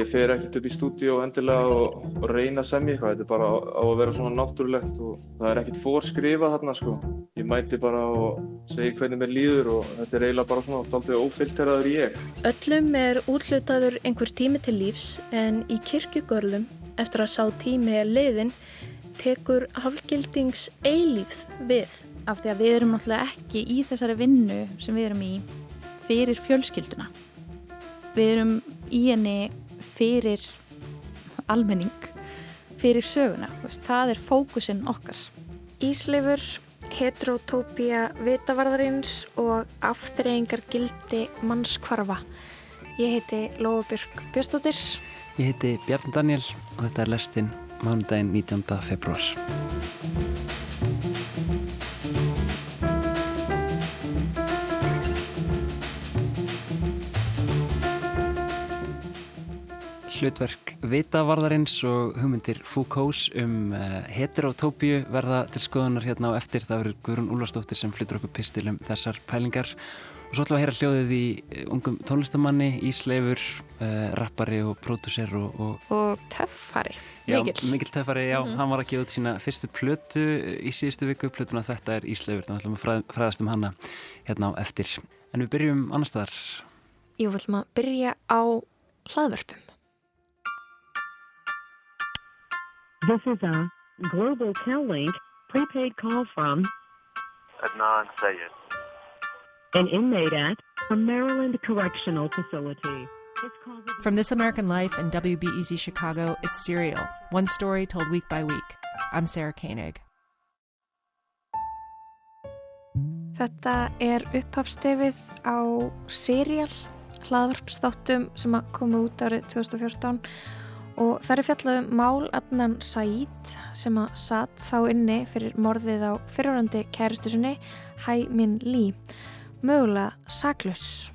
ég fer ekkert upp í stúdíu endilega og, og reyna að semja eitthvað, þetta er bara á, á að vera svona náttúrulegt og það er ekkert fórskrifað þarna sko. Ég mæti bara og segi hvernig mér líður og þetta er eiginlega bara svona aldrei ófilteraður ég. Öllum er útlutaður einhver tími til lífs en í kirkjugörlum eftir að sá tími er leiðin tekur hafgildings eilífð við. Af því að við erum náttúrulega ekki í þessari vinnu sem við erum í fyrir fjölskylduna. Við erum í henni fyrir almenning, fyrir söguna. Það er fókusin okkar. Ísleifur, heterotópía vitavarðarins og afþreyingar gildi mannskvarfa. Ég heiti Lóabjörg Björnstóttir. Ég heiti Bjarn Daniel og þetta er lestinn mánudaginn 19. februar. Hlutverk vitavarðarins og hugmyndir Foucaults um uh, heterotópíu verða til skoðunar hérna á eftir. Það verður Guðrún Úlvarsdóttir sem flyttur okkur pistil um þessar pælingar. Og svo ætlum við að heyra hljóðið í eh, ungum tónlistamanni, ísleifur, uh, rappari og pródúser og... Og, og töffari, mikill. Já, mikill töffari, já. Mm -hmm. Hann var að gefa út sína fyrstu plötu í síðustu viku. Plötuna þetta er ísleifur, þannig að við ætlum að fræðast um hanna hérna á eftir. En við byrjum annar staðar. Jú, við ætlum að byrja á hlaðvörpum. This is a Global Cal-Link prepaid call from Adnan Sayed. An inmate at a Maryland Correctional Facility. From This American Life and WBEZ Chicago, it's Serial, one story told week by week. I'm Sarah Koenig. Þetta er upphafstefið á Serial, hlaðvarpsþáttum sem að koma út árið 2014 og það er fjallaðum Mál Adnan Said sem að satt þá inni fyrir morðið á fyrirhandi kæristusunni Hai Min Lee, mögulega saklaus.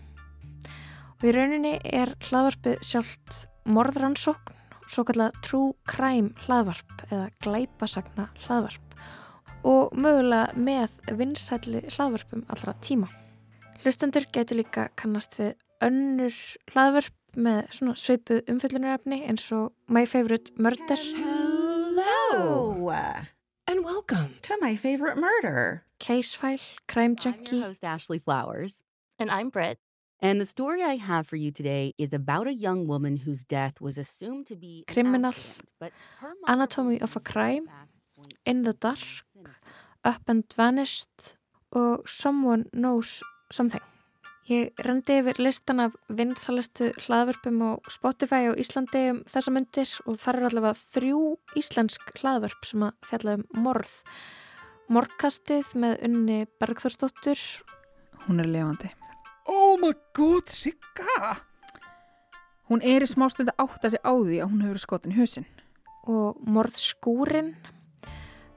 Og í rauninni er hlaðvarpið sjálft morðrannsókn, svo kallað true crime hlaðvarp eða glæpasagna hlaðvarp og mögulega með vinsætli hlaðvarpum allra tíma. Hlustendur getur líka kannast við önnur hlaðvarp með svona sveipuð umfyllunarefni eins og My Favorite Murder. Hello. And welcome to My Favorite Murder. Casefile, Crime Junkie I'm your host Ashley Flowers. And I'm Britt. And the story I have for you today is about a young woman whose death was assumed to be Criminal Anatomy of a Crime In the Dark Up and Vanished og Someone Knows Something Ég rendi yfir listan af vinsalistu hlaðvörpum á Spotify og Íslandi um þessa myndir og þar er allavega þrjú íslensk hlaðvörp sem að fjalla um morð. Morgkastið með unni Bergþórsdóttur. Hún er levandi. Oh my god, Sigga! Hún er í smástundu átt að sé á því að hún hefur skotin í hausin. Og morðskúrin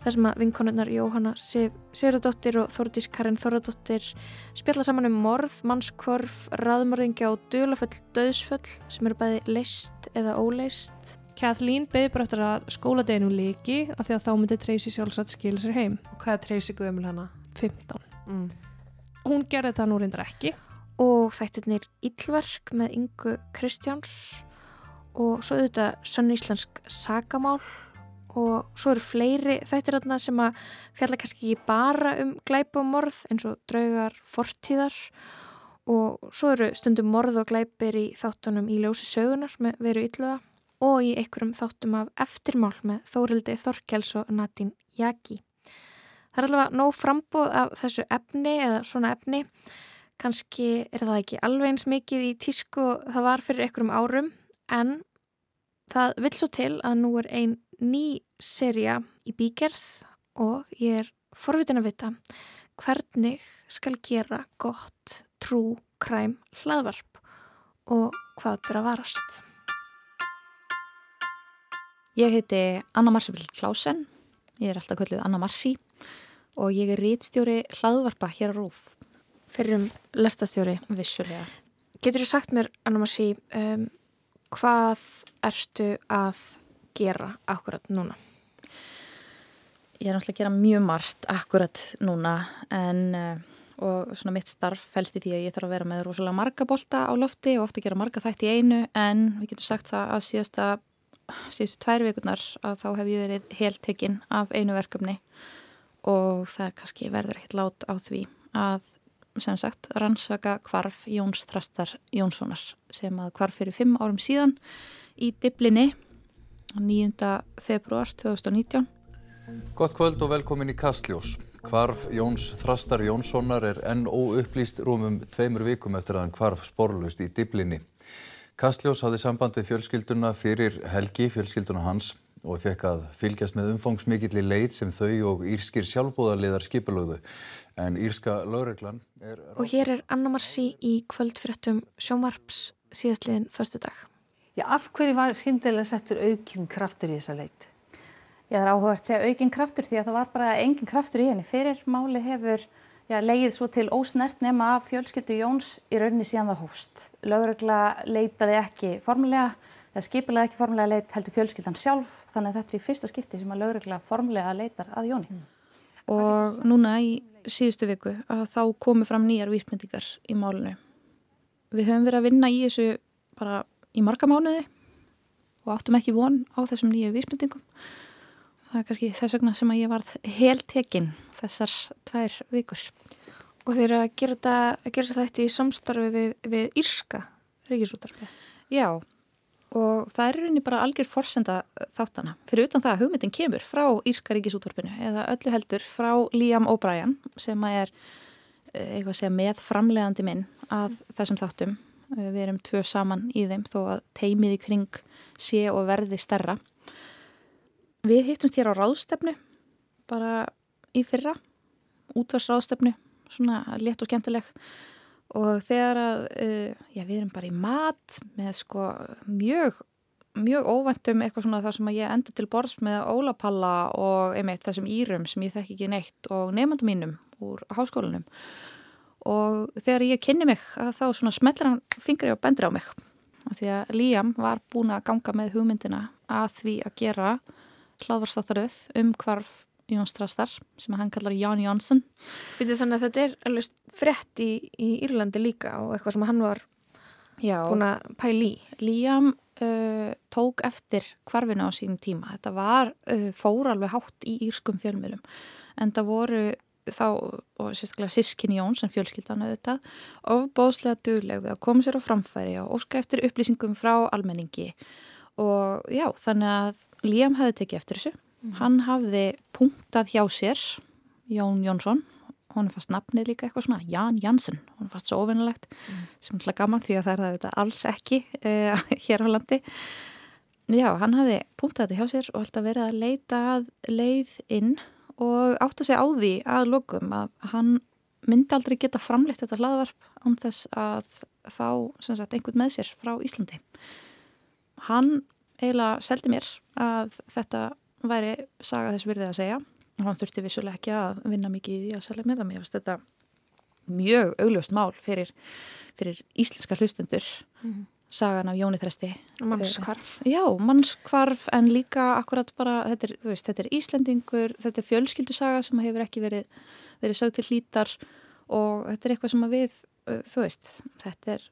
þar sem að vinkonunnar Jóhanna Sigurðardóttir og Þórdís Karin Þóradóttir spjalla saman um morð, mannskvorf, raðmörðingja og dölaföll döðsföll sem eru bæði leist eða óleist. Kathleen beði bara eftir að skóladeginu líki af því að þá myndi Tracy sjálfsagt skilja sér heim. Og hvað er Tracy Guðmul hana? 15. Mm. Hún gerði þetta nú reyndar ekki. Og þættirnir Íllverk með Ingu Kristjáns og svo auðvitað Sönn Íslensk Sagamál og svo eru fleiri þættir aðna sem að fjalla kannski ekki bara um glæpu og morð eins og draugar fortíðar og svo eru stundum morð og glæpir í þáttunum í ljósi sögunar með veru ylluða og í einhverjum þáttum af eftirmál með Þórildi Þorkjáls og Nadín Jaki. Það er allavega nóg frambóð af þessu efni eða svona efni. Kannski er það ekki alveg eins mikið í tísku það var fyrir einhverjum árum en það vil svo til að nú er ein ný seria í bígerð og ég er forvitin að vita hvernig skal gera gott trú kræm hlaðvarp og hvað byrja að varast. Ég heiti Anna Marsvill Klásen, ég er alltaf kallið Anna Marsi og ég er rítstjóri hlaðvarpa hér á Rúf. Fyrir um lestastjóri. Vissulega. Getur þú sagt mér, Anna Marsi, um, hvað ertu að gera akkurat núna? Ég er náttúrulega að gera mjög margt akkurat núna en uh, og svona mitt starf fælst í því að ég þarf að vera með rosalega marga bolta á lofti og ofta gera marga þætti í einu en við getum sagt það að síðasta síðustu tvær vikurnar að þá hef ég verið heltekinn af einu verkefni og það kannski verður ekkert lát á því að sem sagt rannsaka kvarf Jóns Þrastar Jónssonar sem að kvarf fyrir fimm árum síðan í Diblinni 9. februar 2019 Gott kvöld og velkomin í Kastljós. Kvarf Jóns Þrastar Jónssonar er enn óupplýst rúmum tveimur vikum eftir að hann kvarf sporlaust í Diblinni. Kastljós hafði samband við fjölskylduna fyrir helgi, fjölskylduna hans, og fekk að fylgjast með umfangsmikill í leið sem þau og írskir sjálfbúðarliðar skipulögðu. En írska lögreglan er... Og hér er Anna Marci í kvöldfyrirtum sjómarps síðastliðin förstu dag. Já, af hverju var síndilega settur aukinn kraftur í þessa leit? Já, það er áhugavert að segja aukinn kraftur því að það var bara engin kraftur í henni. Fyrir máli hefur já, leið svo til ósnert nema af fjölskyldu Jóns í rauninni síðan það hófst. Lögregla leitaði ekki formulega, það skipilaði ekki formulega leit heldur fjölskyldan sjálf þannig að þetta er í fyrsta skipti sem að lögregla formulega leitar að Jóni. Mm. Og núna í síðustu viku að þá komu fram nýjar vísmyndingar í málunu. Við höfum verið að vinna í þessu bara í marga mánuði og áttum ekki von á þessum nýju vísmyndingum það er kannski þess vegna sem að ég var heltekinn þessar tvær vikur. Og þeir eru að gera þetta, að gera þetta í samstarfi við, við Írska ríkisútarpið? Já, og það er rauninni bara algjör forsenda þáttana. Fyrir utan það að hugmyndin kemur frá Írska ríkisútarpinu eða öllu heldur frá Liam O'Brien sem er eh, eitthvað að segja með framlegandi minn að þessum þáttum. Eh, við erum tvö saman í þeim þó að teimið í kring sé og verði stærra. Við hittumst hér á ráðstefnu bara í fyrra útvarsráðstefnu, svona létt og skemmtileg og þegar að uh, já, við erum bara í mat með sko mjög mjög óvæntum eitthvað svona það sem að ég enda til borðs með ólapalla og einmitt þessum írum sem ég þekk ekki neitt og nefnandum mínum úr háskólanum og þegar ég kynni mig þá svona smellir hann fingri og bendur á mig. Af því að Líam var búin að ganga með hugmyndina að því að gera hlaðvarstáttaröð um hvarf Jóns Strastar sem hann kallar Ján Jónsson Þannig að þetta er alveg frett í, í Írlandi líka og eitthvað sem hann var Já. búin að pæli í. Líam uh, tók eftir hvarfina á sínum tíma. Þetta var uh, fór alveg hátt í írskum fjölmjölum en það voru þá, og sérstaklega sískin Jón sem fjölskyldan auðvitað, ofbóðslega dugleg við að koma sér á framfæri og óska eftir upplýsingum frá almenningi. Og já, þannig að Liam hafði tekið eftir þessu. Mm. hann hafði punktað hjá sér Jón Jónsson. Hún er fast nafnið líka eitthvað svona Ján Jansen, hún er fast svo ofinnilegt mm. sem er gaman því að það er það þetta alls ekki uh, hér á landi. Já, hann hafði punktað þetta hjá sér og alltaf verið að leita að leið inn og átt að segja á því að lokum að hann myndi aldrei geta framleitt þetta hlaðvarp án þess að fá sagt, einhvern með sér frá Íslandi. Hann eiginlega seldi mér að þetta væri saga þess virðið að segja. Og hann þurfti vissulega ekki að vinna mikið í því að selja með það. Mér fannst þetta mjög augljóst mál fyrir, fyrir íslenska hlustendur. Mm -hmm. Sagan af Jóni Þresti. Mannskvarf já, mannskvarf en líka akkurat bara þetta er, veist, þetta er Íslendingur, þetta er fjölskyldusaga sem hefur ekki verið, verið sög til hlítar og þetta er eitthvað sem við þú veist, þetta er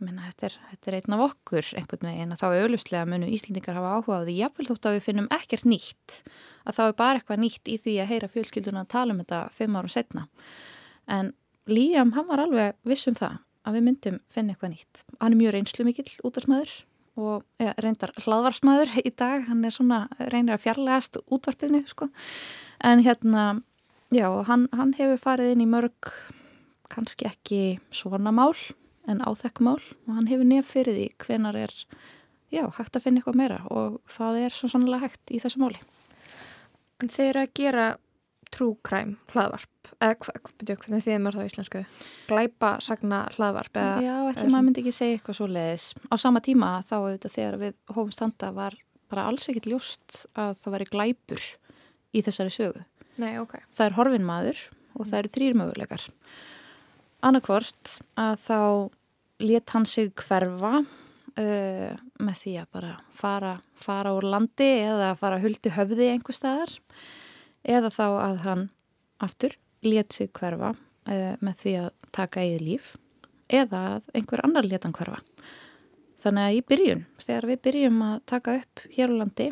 minna, þetta er, þetta er einn af okkur einhvern veginn að þá auðvuslega munu Íslendingar hafa áhuga á því. Jáfnvel þótt að við finnum ekkert nýtt að þá er bara eitthvað nýtt í því að heyra fjölskylduna að tala um þetta fimm árum setna en Líam hann var alveg vissum það að við myndum finna eitthvað nýtt. Hann er mjög reynslu mikill útvarsmaður og ja, reyndar hlaðvarsmaður í dag. Hann er svona reynir að fjarlægast útvarpiðinu sko. En hérna já, hann, hann hefur farið inn í mörg kannski ekki svona mál en áþekkumál og hann hefur nefn fyrir því hvenar er já, hægt að finna eitthvað meira. Og það er svo sannlega hægt í þessu máli. En þeir að gera trúkræm hlaðvarp, eða hvernig þið er það á íslensku? Glæpa sagna hlaðvarp? Eða, já, ætlum maður myndi ekki segja eitthvað svo leiðis. Á sama tíma þá auðvitað þegar við hófum standa var bara alls ekkit ljúst að það væri glæpur í þessari sögu. Nei, ok. Það er horfin maður og það eru þrýr möguleikar. Annarkvort að þá let hann sig hverfa uh, með því að bara fara, fara úr landi eða fara hulti höfði einhver staðar eða þá að hann aftur let sig hverfa uh, með því að taka eigið líf eða að einhver annar letan hverfa. Þannig að í byrjun, þegar við byrjum að taka upp hér á landi,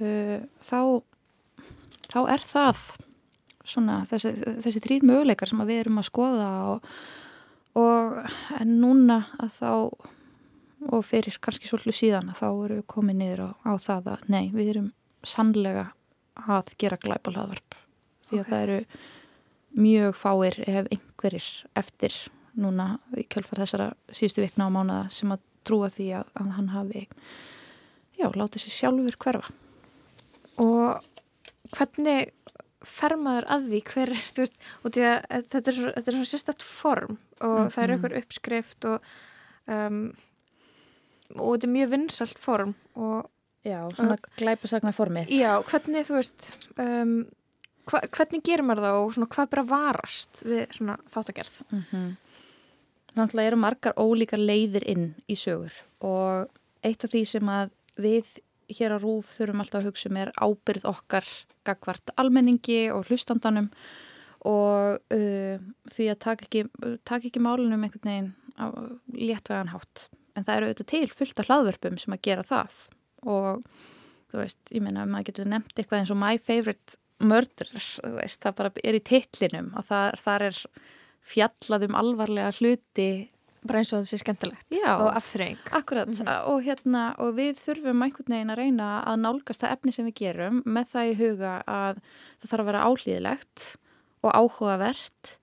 uh, þá, þá er það svona þessi, þessi þrýr möguleikar sem við erum að skoða og, og en núna að þá og fyrir kannski svolítið síðan þá erum við komið niður á, á það að nei, við erum sannlega að gera glæpa hlaðvarp því að okay. það eru mjög fáir ef einhverjir eftir núna í kjölfar þessara síðustu vikna á mánuða sem að trúa því að, að hann hafi já, látið sér sjálfur hverfa. Og hvernig fer maður að því? Hver, þú veist, og því að þetta er svona, þetta er svona sérstætt form og mm -hmm. það er einhver uppskrift og um, og þetta er mjög vinsalt form og Já, svona uh, glæpasagna formið Já, hvernig, þú veist um, hva, hvernig gerir maður það og svona hvað bara varast við þáttagerð mm -hmm. Þannig að eru margar ólíkar leiðir inn í sögur og eitt af því sem að við hér á Rúf þurfum alltaf að hugsa um er ábyrð okkar gagvart almenningi og hlustandanum og uh, því að taka ekki, taka ekki málunum einhvern veginn á léttvegan hátt. En það eru auðvitað til fullt af hlaðvörpum sem að gera það og þú veist, ég meina, maður getur nefnt eitthvað eins og My Favorite Veist, það bara er í titlinum og það, þar er fjallað um alvarlega hluti bara eins og það sé skemmtilegt Já, og afþreying Akkurat mm -hmm. og, hérna, og við þurfum einhvern veginn að reyna að nálgast það efni sem við gerum með það í huga að það þarf að vera áhlýðilegt og áhugavert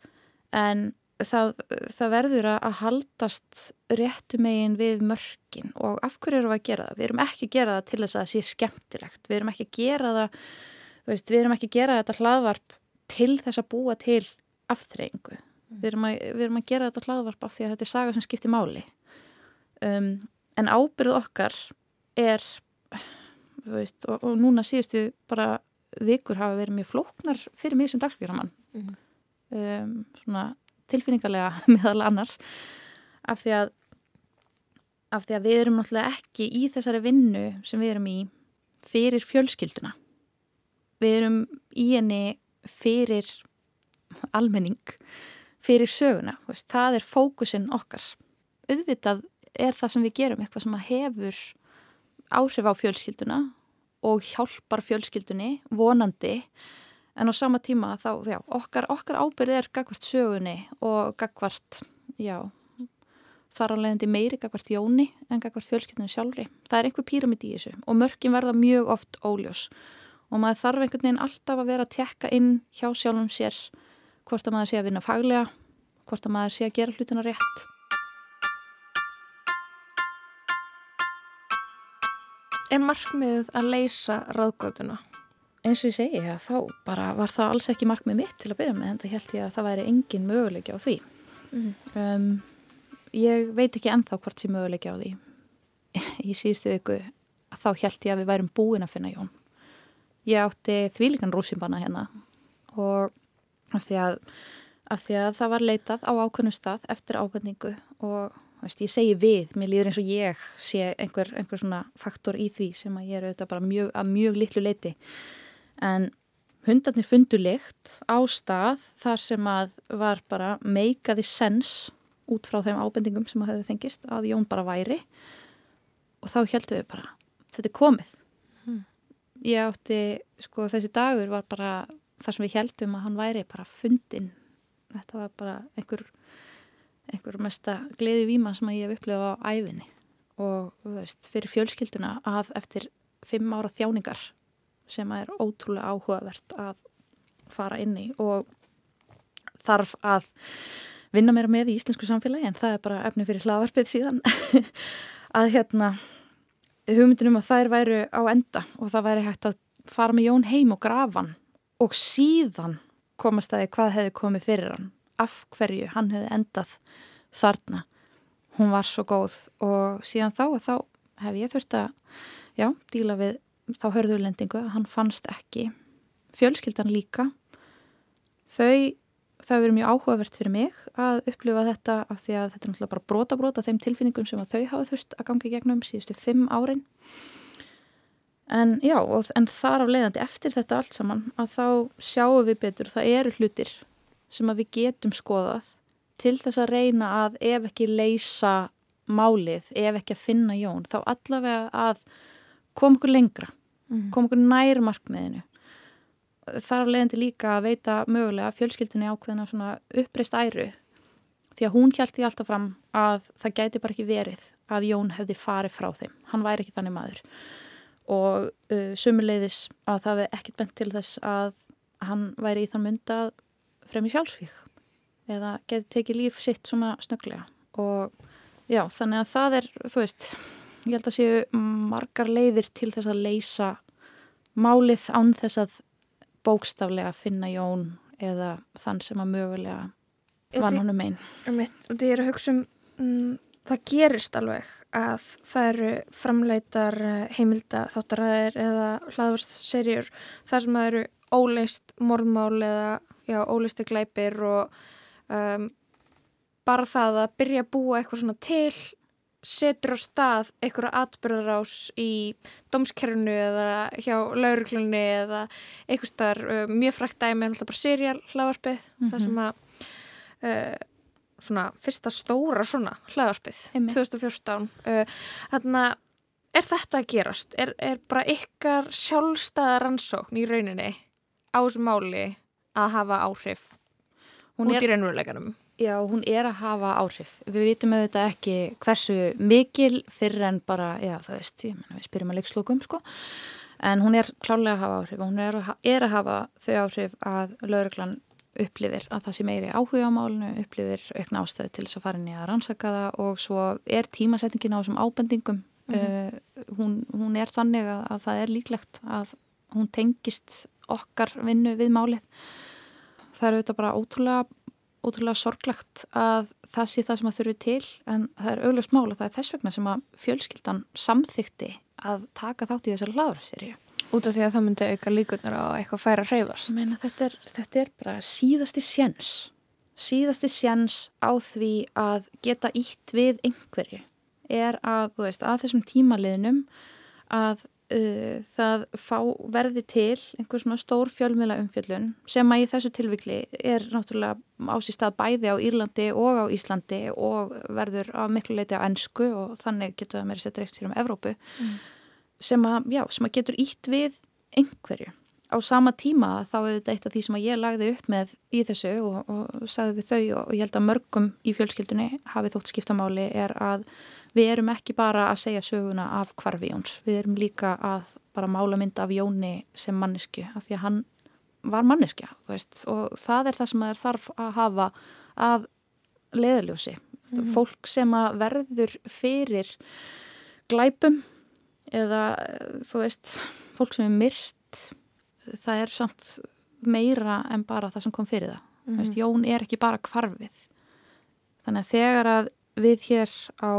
en það, það verður að haldast réttu megin við mörkin og af hverju eru við að gera það? Við erum ekki að gera það til þess að það sé skemmtilegt við erum ekki að gera það veist, við erum ekki að gera þetta hlaðvarp til þess að búa til afþreyingu. Við erum, að, við erum að gera þetta hlaðvarp af því að þetta er saga sem skiptir máli. Um, en ábyrð okkar er veist, og, og núna síðustu bara vikur hafa verið mjög flóknar fyrir mig sem dagskvíramann mm. Um, svona tilfinningarlega meðal annars af því að af því að við erum náttúrulega ekki í þessari vinnu sem við erum í fyrir fjölskylduna við erum í henni fyrir almenning fyrir söguna, veist, það er fókusin okkar. Uðvitað er það sem við gerum eitthvað sem hefur áhrif á fjölskylduna og hjálpar fjölskyldunni vonandi en á sama tíma þá, já, okkar, okkar ábyrð er gagvart sögunni og gagvart, já, þar á leiðandi meiri gagvart jóni en gagvart fjölskyldunni sjálfri. Það er einhver píramidi í þessu og mörkin verða mjög oft óljós og maður þarf einhvern veginn alltaf að vera að tekka inn hjá sjálfum sér hvort að maður sé að vinna faglega, hvort að maður sé að gera hlutina rétt. Er markmiðið að leysa ráðgötuna? Eins og ég segi, ja, þá bara var það alls ekki markmið mitt til að byrja með en það held ég að það væri engin möguleiki á því. Mm. Um, ég veit ekki enþá hvort sé möguleiki á því. Í síðustu viku þá held ég að við værum búin að finna Jón. Ég átti þvílikan rúsimbanna hérna og af því að, af því að það var leitað á ákveðnum stað eftir ábendingu og veist, ég segi við, mér líður eins og ég sé einhver, einhver svona faktor í því sem að ég er auðvitað bara mjög, að mjög litlu leiti en hundarnir fundu leikt á stað þar sem að var bara meikaði sens út frá þeim ábendingum sem að hefði fengist að Jón bara væri og þá heldum við bara þetta er komið. Ég átti, sko þessi dagur var bara þar sem við heldum að hann væri bara fundin þetta var bara einhver einhver mesta gleði víma sem ég hef upplifað á æfinni og veist, fyrir fjölskylduna að eftir fimm ára þjáningar sem er ótrúlega áhugavert að fara inn í og þarf að vinna mér með í íslensku samfélagi en það er bara efni fyrir hlaðvarpið síðan. Að hérna hugmyndinum að þær væru á enda og það væri hægt að fara með Jón heim og grafa hann og síðan komast að því hvað hefði komið fyrir hann af hverju hann hefði endað þarna. Hún var svo góð og síðan þá og þá hef ég þurft að já, díla við þá hörðurlendingu hann fannst ekki. Fjölskyldan líka. Þau það verið mjög áhugavert fyrir mig að upplifa þetta af því að þetta er náttúrulega bara brota brota þeim tilfinningum sem þau hafa þurft að ganga í gegnum síðustu fimm árin En já, og, en þar af leiðandi eftir þetta allt saman að þá sjáum við betur, það eru hlutir sem að við getum skoðað til þess að reyna að ef ekki leysa málið, ef ekki að finna Jón, þá allavega að koma okkur lengra, mm. koma okkur nær markmiðinu. Það er leiðandi líka að veita mögulega fjölskyldinni ákveðina svona uppreist æru. Því að hún hjælti alltaf fram að það gæti bara ekki verið að Jón hefði farið frá þeim. Hann væri ekki þannig maður. Og uh, sumuleiðis að það hefði ekkert bent til þess að hann væri í þann mynd að fremja sjálfsvík eða geti tekið líf sitt svona snögglega. Og já, þannig að það er, þú veist, ég held að séu margar leiðir til þess að leysa málið án þess að bókstaflega finna Jón eða þann sem að mögulega vann honum einn. Og því er að hugsa um mm, það gerist alveg að það eru framleitar eh, heimilda þáttaræðir eða hlaðvarstserjur þar sem það eru óleist morðmál eða já, óleisti glæpir og um, bara það að byrja að búa eitthvað svona til setur á stað einhverja atbyrðarás í domskerfinu eða hjá lauruglunni eða eitthvað starf uh, mjög frækt dæmi en alltaf bara serial hlaðvarpið mm -hmm. það sem að uh, svona fyrsta stóra svona hlaðarpið 2014 þannig að er þetta að gerast? Er, er bara ykkar sjálfstæða rannsókn í rauninni á þessu máli að hafa áhrif hún út er, í raunveruleikanum? Já, hún er að hafa áhrif. Við vitum auðvitað ekki hversu mikil fyrir en bara, já það veist, ég menna við spyrjum að leikslokum sko, en hún er klálega að hafa áhrif og hún er að, er að hafa þau áhrif að lauruglan upplifir að það sé meiri áhuga á málinu, upplifir aukna ástöðu til þess að fara inn í að rannsaka það og svo er tímasetningin á þessum ábendingum mm -hmm. uh, hún, hún er þannig að, að það er líklegt að hún tengist okkar vinnu við málið það eru þetta bara ótrúlega ótrúlega sorglegt að það sé það sem að þurfi til en það er mál og það er þess vegna sem að fjölskyldan samþykti að taka þátt í þessari hlaðurserju Út af því að það myndi auka líkunar á eitthvað færa hreyfast. Meina, þetta, er, þetta er bara síðasti sjens. Síðasti sjens á því að geta ítt við einhverju er að, veist, að þessum tímaliðnum að uh, það fá verði til einhver svona stór fjölmjöla umfjöllun sem að í þessu tilvikli er náttúrulega ásýst að bæði á Írlandi og á Íslandi og verður á miklu leiti á ennsku og þannig getur það meira sér dreift sér um Evrópu. Mm sem að, já, sem að getur ítt við einhverju. Á sama tíma þá er þetta eitt af því sem ég lagði upp með í þessu og, og sagði við þau og, og ég held að mörgum í fjölskyldunni hafið þótt skiptamáli er að við erum ekki bara að segja söguna af hvarfi Jóns. Við erum líka að bara mála mynda af Jóni sem mannesku af því að hann var manneskja veist, og það er það sem það er þarf að hafa að leðaljósi. Mm -hmm. Fólk sem að verður fyrir glæpum eða þú veist fólk sem er myrt það er samt meira en bara það sem kom fyrir það mm -hmm. veist, Jón er ekki bara kvarfið þannig að þegar að við hér á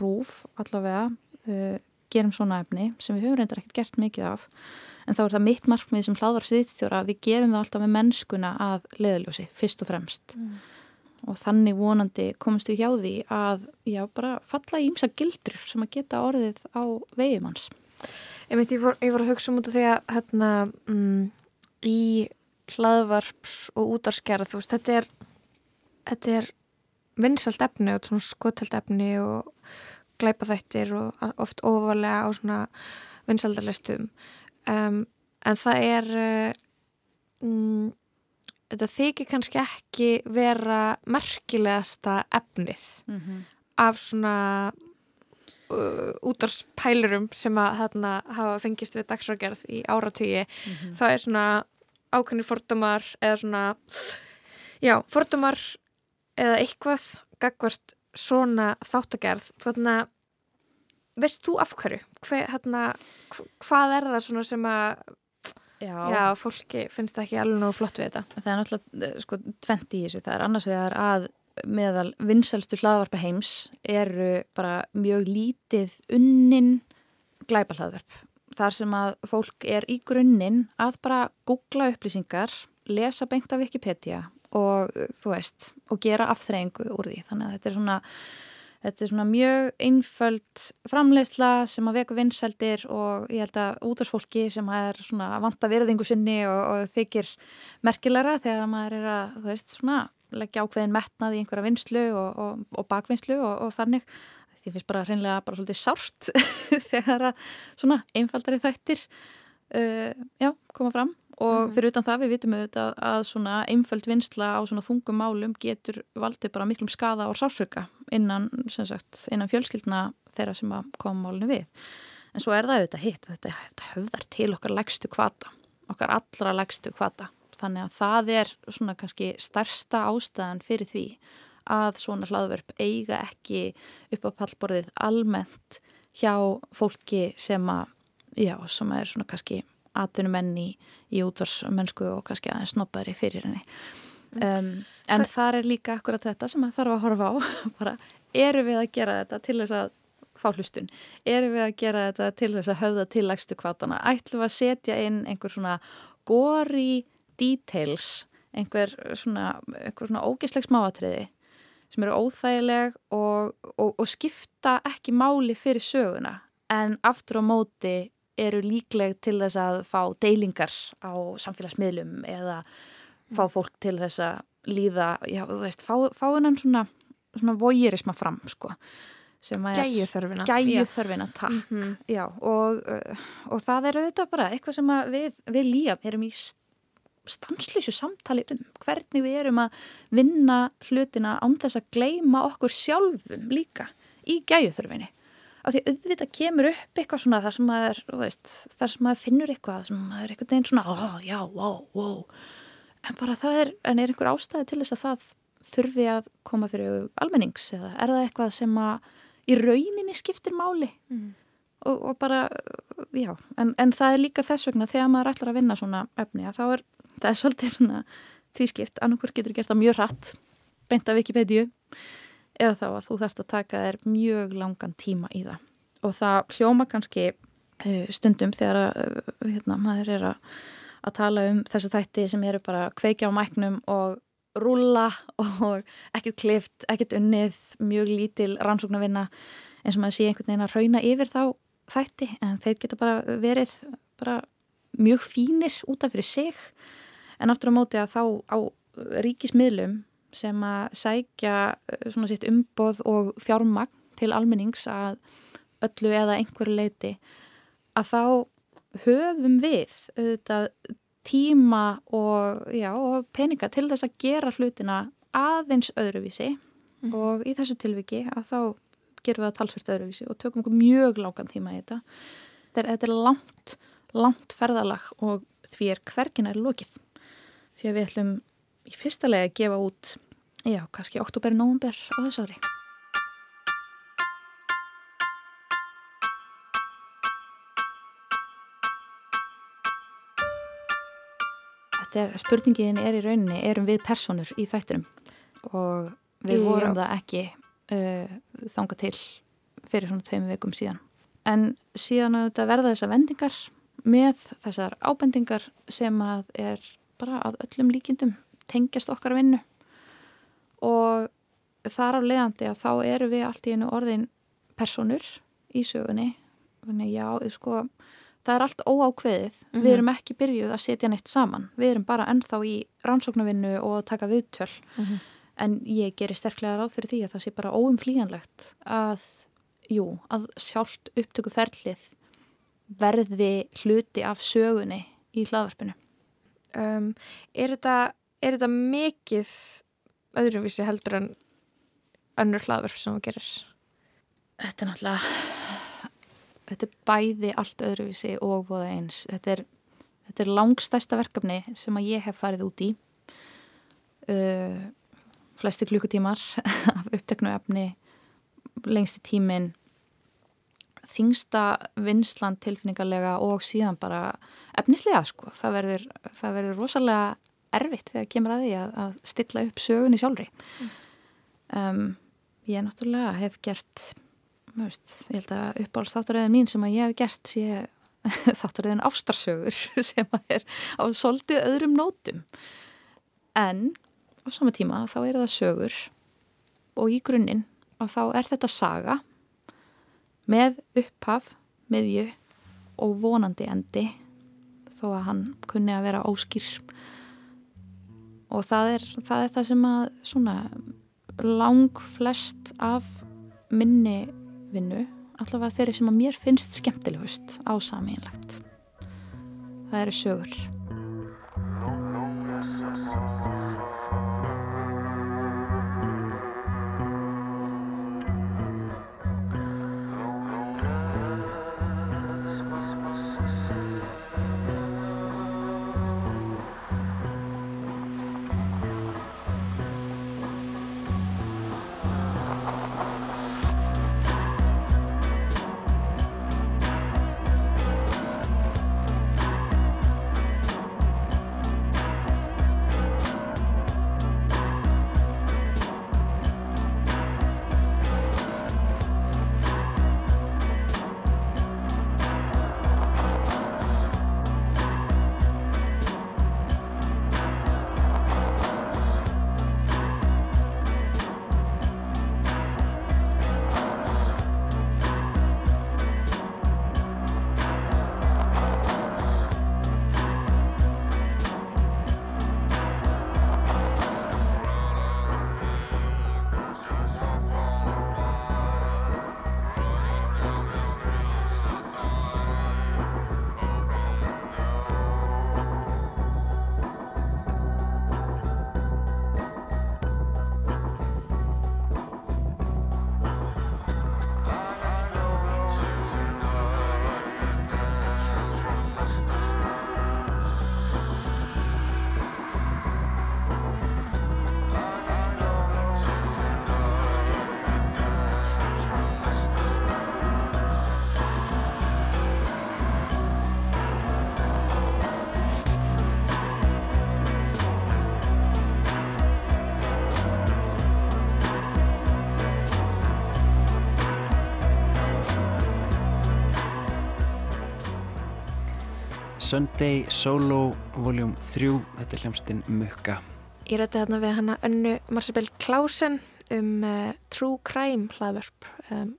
rúf allavega uh, gerum svona efni sem við höfum reyndar ekkert gert mikið af. En þá er það mitt markmið sem hlaðvar sýðstjóra að við gerum það alltaf með mennskuna að leðljósi, fyrst og fremst. Mm. Og þannig vonandi komist við hjá því að já, bara falla í ymsa gildur sem að geta orðið á veijumanns. Ég veit, ég voru að hugsa um út af því að hérna mm, í hlaðvarps og útarskerð, þú veist, þetta er þetta er vinsalt efni og svona skotthald efni og glæpa þættir og oft ofalega á svona vinsaldarleistum um, en það er um, þetta þykir kannski ekki vera merkilegasta efnið mm -hmm. af svona uh, útdarspælurum sem að þarna hafa fengist við dagsrágerð í áratögi. Mm -hmm. Það er svona ákveðni fordamar eða svona, já, fordamar eða eitthvað gagvart svona þáttagerð. Þannig að veist þú af hverju? Hver, þarna, hvað er það svona sem að Já. Já, fólki finnst það ekki alveg nú flott við þetta. Það er náttúrulega eh, sko tvent í þessu. Það er annars vegar að meðal vinselstu hlaðvarpa heims eru bara mjög lítið unnin glæpa hlaðvarp. Þar sem að fólk er í grunninn að bara googla upplýsingar, lesa beint af Wikipedia og þú veist, og gera aftreyingu úr því. Þannig að þetta er svona Þetta er svona mjög einföld framleiðsla sem að veku vinnseldir og ég held að útvarsfólki sem er svona vanta verðingu sinni og, og þykir merkilegra þegar maður er að, þú veist, svona leggja ákveðin metnað í einhverja vinslu og, og, og bakvinslu og þannig því finnst bara hreinlega bara svolítið sárt þegar að svona einfaldari þættir uh, já, koma fram og fyrir utan það við vitum auðvitað að svona einföld vinsla á svona þungum málum getur valdið bara miklum skada og sásöka innan, sagt, innan fjölskyldna þeirra sem að koma málunni við. En svo er það auðvitað hitt, þetta, þetta höfðar til okkar legstu kvata, okkar allra legstu kvata. Þannig að það er svona kannski stærsta ástæðan fyrir því að svona hlaðverf eiga ekki upp á pallborðið almennt hjá fólki sem að, já, sem er svona kannski atvinnumenn í, í útvarsmennsku og kannski aðeins snobbaðri fyrir henni. Um, en Þa... þar er líka akkurat þetta sem að þarf að horfa á, bara eru við að gera þetta til þess að fá hlustun, eru við að gera þetta til þess að höfða til lagstu kvartana, ætlum við að setja inn einhver svona gori details, einhver svona, einhver svona ógisleg smáatriði sem eru óþægileg og, og, og skipta ekki máli fyrir söguna en aftur á móti eru líkleg til þess að fá deilingar á samfélagsmiðlum eða fá fólk til þess að líða, já, þú veist, fá, fá hennan svona, svona voyerisma fram, sko. Gæju þörfina. Gæju þörfina, takk. Mm -hmm. Já, og, og það er auðvitað bara eitthvað sem við, við líam erum í stanslýsu samtali um hvernig við erum að vinna hlutina án þess að gleima okkur sjálfum líka í gæju þörfinni af því auðvitað kemur upp eitthvað svona þar sem maður, veist, þar sem maður finnur eitthvað sem maður er eitthvað einn svona, oh, já, wow, wow en bara það er, en er einhver ástæði til þess að það þurfi að koma fyrir almennings eða er það eitthvað sem að í rauninni skiptir máli? Mm. og, og bara, já en, en það er líka þess vegna þegar maður ætlar að vinna svona efni að þá er það er svolítið svona tvískipt. Annarkvært getur gert það mjög rætt beint af Wikipedia eða þá að þú þarfst að taka þér mjög langan tíma í það. Og það hljóma kannski uh, stundum þegar uh, hérna, maður er að, að tala um þessi þætti sem eru bara kveikja á mæknum og rúla og ekkert klift, ekkert unnið mjög lítil rannsóknarvinna eins og maður sé einhvern veginn að rauna yfir þá þætti en þeir geta bara verið bara mjög fínir út af fyrir sig. En aftur á móti að þá á ríkismiðlum sem að sækja eh, svona sitt umboð og fjármagn til almennings að öllu eða einhverju leiti að þá höfum við auðvitað, tíma og, já, og peninga til þess að gera hlutina aðeins öðruvísi mm. og í þessu tilviki að þá gerum við að talsvört öðruvísi og tökum mjög langan tíma í þetta. Þetta er, þetta er langt, langt ferðalag og því er hvergin er lokið. Því að við ætlum í fyrsta lega að gefa út Já, kannski oktober, nógumber á þessu ári. Þetta er, spurningin er í rauninni, erum við personur í þættinum og við Já. vorum það ekki uh, þanga til fyrir svona tveim vikum síðan. En síðan að þetta verða þessar vendingar með þessar ábendingar sem að er bara að öllum líkindum tengjast okkar vinnu og þar af leiðandi að þá eru við allt í einu orðin personur í sögunni þannig já, sko það er allt óákveðið, mm -hmm. við mhm. erum ekki byrjuð að setja neitt saman, við erum bara ennþá í rannsóknarvinnu og taka viðtöl mm -hmm. en ég gerir sterklega ráð fyrir því að það sé bara óumflíjanlegt að, jú, að sjálft upptökuferlið verði hluti af sögunni í hlaðvarpinu um, Er þetta, er þetta mikið öðruvísi heldur en önnur hlaðverf sem þú gerir? Þetta er náttúrulega þetta er bæði allt öðruvísi og voða eins. Þetta er, þetta er langstæsta verkefni sem að ég hef farið út í uh, flesti klukkutímar af uppteknu efni lengsti tímin þingsta vinsland tilfinningarlega og síðan bara efnislega sko. Það verður, það verður rosalega erfitt þegar kemur að því að, að stilla upp sögunni sjálfri. Mm. um, ég náttúrulega hef gert veist, ég held að uppáhaldstáttaröðin mín sem að ég hef gert sé þáttaröðin ástarsögur sem að er á soldið öðrum nótum. En á sama tíma þá eru það sögur og í grunninn að þá er þetta saga með upphaf, miðju og vonandi endi þó að hann kunni að vera óskýr og það er það, er það sem að svona lang flest af minni vinnu allavega þeirri sem að mér finnst skemmtilegust á samínlegt það eru sögur Sunday Solo Vol. 3 þetta er hljómsdinn Mukka Ég rætti þarna við hana önnu Marsabell Klausen um uh, True Crime hlaðverp um,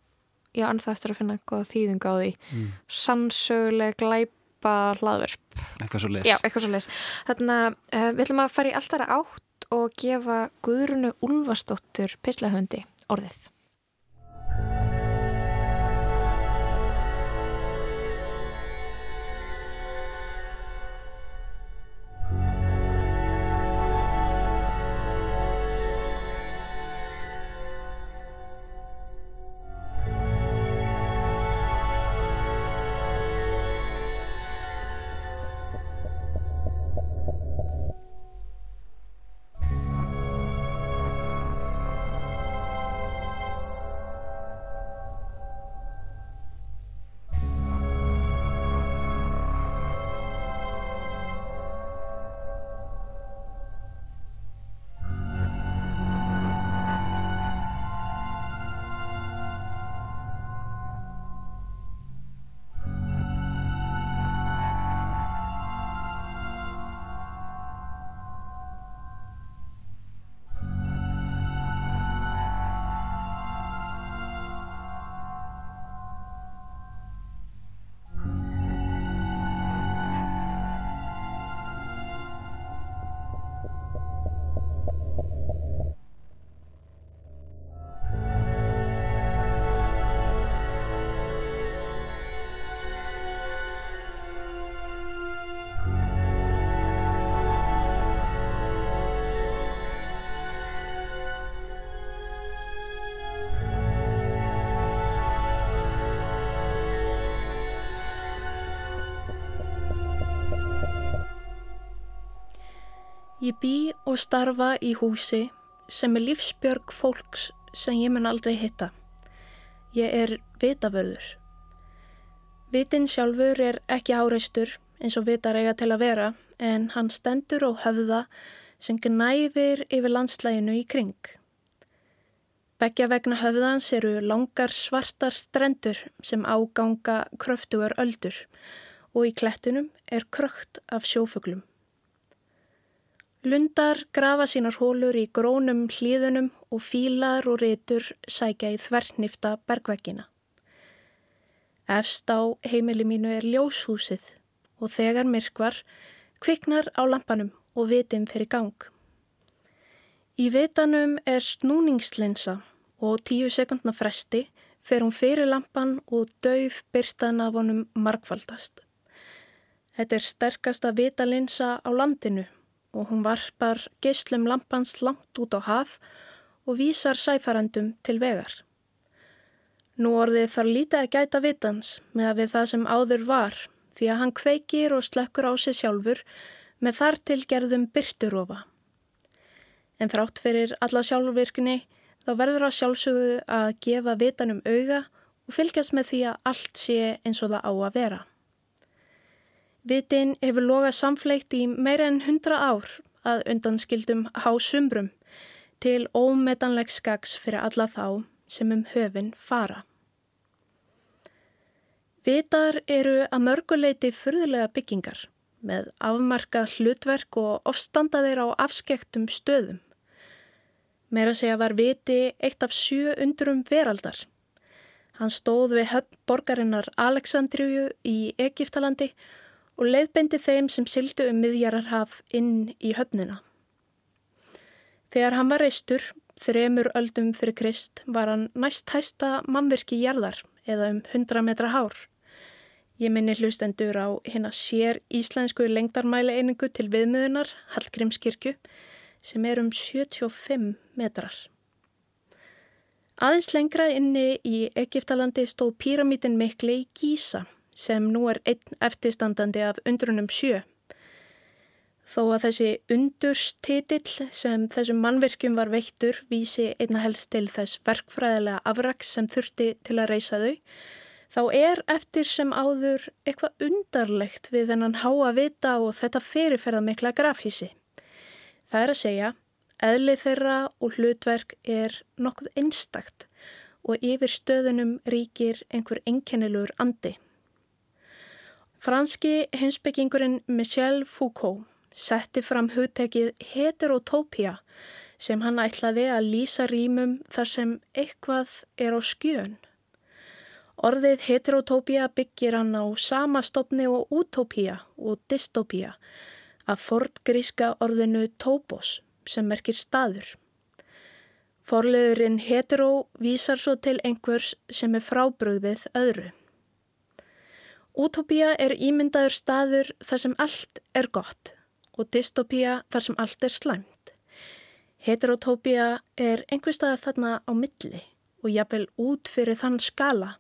ég anþá eftir að finna goða þýðing á því mm. sannsöguleg glæpa hlaðverp eitthvað svo les, Já, eitthvað svo les. Þarna uh, við ætlum að fara í alltara átt og gefa Guðrunu Ulfastóttur pislahöndi orðið Ég bý og starfa í húsi sem er lífsbjörg fólks sem ég mun aldrei hitta. Ég er vitavörður. Vitin sjálfur er ekki áreistur eins og vitar eiga til að vera en hann stendur og höfða sem gnæfir yfir landslæginu í kring. Beggja vegna höfðans eru langar svartar strendur sem áganga kröftugar öldur og í klettunum er krökt af sjófuglum. Lundar grafa sínar hólur í grónum hlýðunum og fílar og ritur sækja í þvernifta bergveggina. Efst á heimili mínu er ljóshúsið og þegar myrkvar kviknar á lampanum og vitin fyrir gang. Í vitanum er snúningslinsa og tíu sekundna fresti fer hún fyrir lampan og dauð byrtan af honum markvaldast. Þetta er sterkasta vitalinsa á landinu og hún varpar geyslum lampans langt út á haf og vísar sæfarandum til vegar. Nú orðið þarf lítið að gæta vitans með að við það sem áður var því að hann kveikir og slekkur á sig sjálfur með þar til gerðum byrturofa. En þrátt fyrir alla sjálfvirkni þá verður að sjálfsögðu að gefa vitanum auga og fylgjast með því að allt sé eins og það á að vera. Vitin hefur logað samfleitt í meira en hundra ár að undanskildum hásumrum til ómetanleg skags fyrir alla þá sem um höfin fara. Vitar eru að mörguleiti fyrðulega byggingar með afmarkað hlutverk og ofstanda þeir á afskektum stöðum. Meira segja var viti eitt af sjö undurum veraldar. Hann stóð við höfn borgarinnar Aleksandriu í Egiptalandi og leiðbendi þeim sem sildu um miðjararhaf inn í höfnina. Þegar hann var reistur Þremur öldum fyrir Krist var hann næst hæsta mannverki jarðar eða um 100 metra hár. Ég minni hlustendur á hérna sér íslensku lengdarmæli einingu til viðmiðunar, Hallgrímskirkju, sem er um 75 metrar. Aðeins lengra inni í Egiptalandi stóð píramítin mikli í Gísa sem nú er einn eftirstandandi af undrunum sjö. Þó að þessi undurstitill sem þessum mannverkjum var veittur vísi einna helst til þess verkfræðilega afraks sem þurfti til að reysa þau, þá er eftir sem áður eitthvað undarlegt við þennan háa vita og þetta fyrirferða mikla grafísi. Það er að segja, eðlið þeirra og hlutverk er nokkuð einstakt og yfir stöðunum ríkir einhver einkennilur andi. Franski heimsbyggingurinn Michel Foucault setti fram hugtekið heterotópia sem hann ætlaði að lýsa rýmum þar sem eitthvað er á skjön. Orðið heterotópia byggir hann á sama stopni og útópia og dystopia af fortgríska orðinu tópos sem merkir staður. Forleðurinn hetero vísar svo til einhvers sem er frábröðið öðru. Útópia er ímyndaður staður þar sem allt er gott og dystopía þar sem allt er slæmt. Heterotópía er einhver stað þarna á milli og jafnvel út fyrir þann skala,